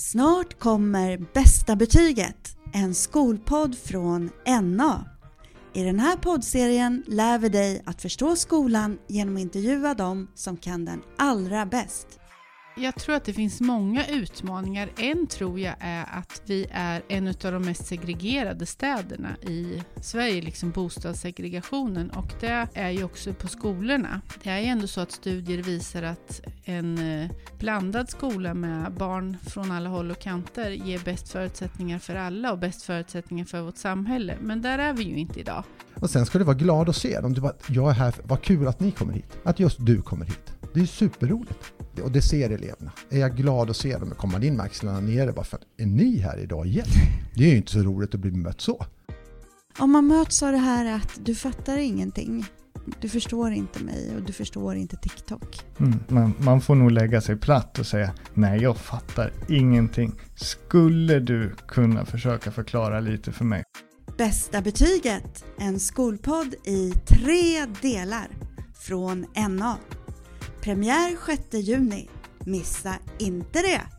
Snart kommer Bästa betyget, en skolpodd från NA. I den här poddserien lär vi dig att förstå skolan genom att intervjua dem som kan den allra bäst. Jag tror att det finns många utmaningar. En tror jag är att vi är en av de mest segregerade städerna i Sverige, liksom bostadssegregationen. Och det är ju också på skolorna. Det är ju ändå så att studier visar att en eh, blandad skola med barn från alla håll och kanter ger bäst förutsättningar för alla och bäst förutsättningar för vårt samhälle. Men där är vi ju inte idag. Och sen ska du vara glad att se dem. Du bara, jag är här, vad kul att ni kommer hit. Att just du kommer hit. Det är superroligt. Och det ser eleverna. Är jag glad att se dem komma in med axlarna nere bara för är ni här idag igen? Det är ju inte så roligt att bli mött så. Om man möts av det här att du fattar ingenting. Du förstår inte mig och du förstår inte TikTok. Mm, man, man får nog lägga sig platt och säga nej, jag fattar ingenting. Skulle du kunna försöka förklara lite för mig? Bästa betyget, en skolpodd i tre delar från NA. Premiär 6 juni. Missa inte det!